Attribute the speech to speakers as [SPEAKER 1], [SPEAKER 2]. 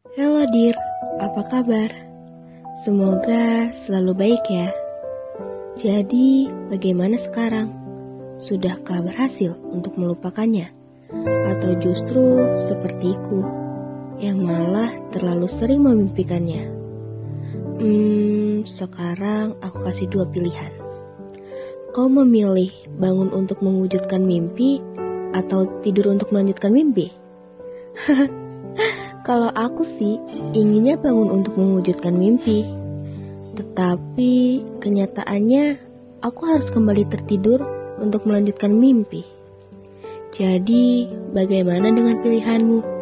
[SPEAKER 1] Halo Dir, apa kabar? Semoga selalu baik ya. Jadi, bagaimana sekarang? Sudahkah berhasil untuk melupakannya? Atau justru sepertiku, yang malah terlalu sering memimpikannya? Hmm, sekarang aku kasih dua pilihan. Kau memilih bangun untuk mewujudkan mimpi atau tidur untuk melanjutkan mimpi? Kalau aku sih inginnya bangun untuk mewujudkan mimpi. Tetapi kenyataannya aku harus kembali tertidur untuk melanjutkan mimpi. Jadi, bagaimana dengan pilihanmu?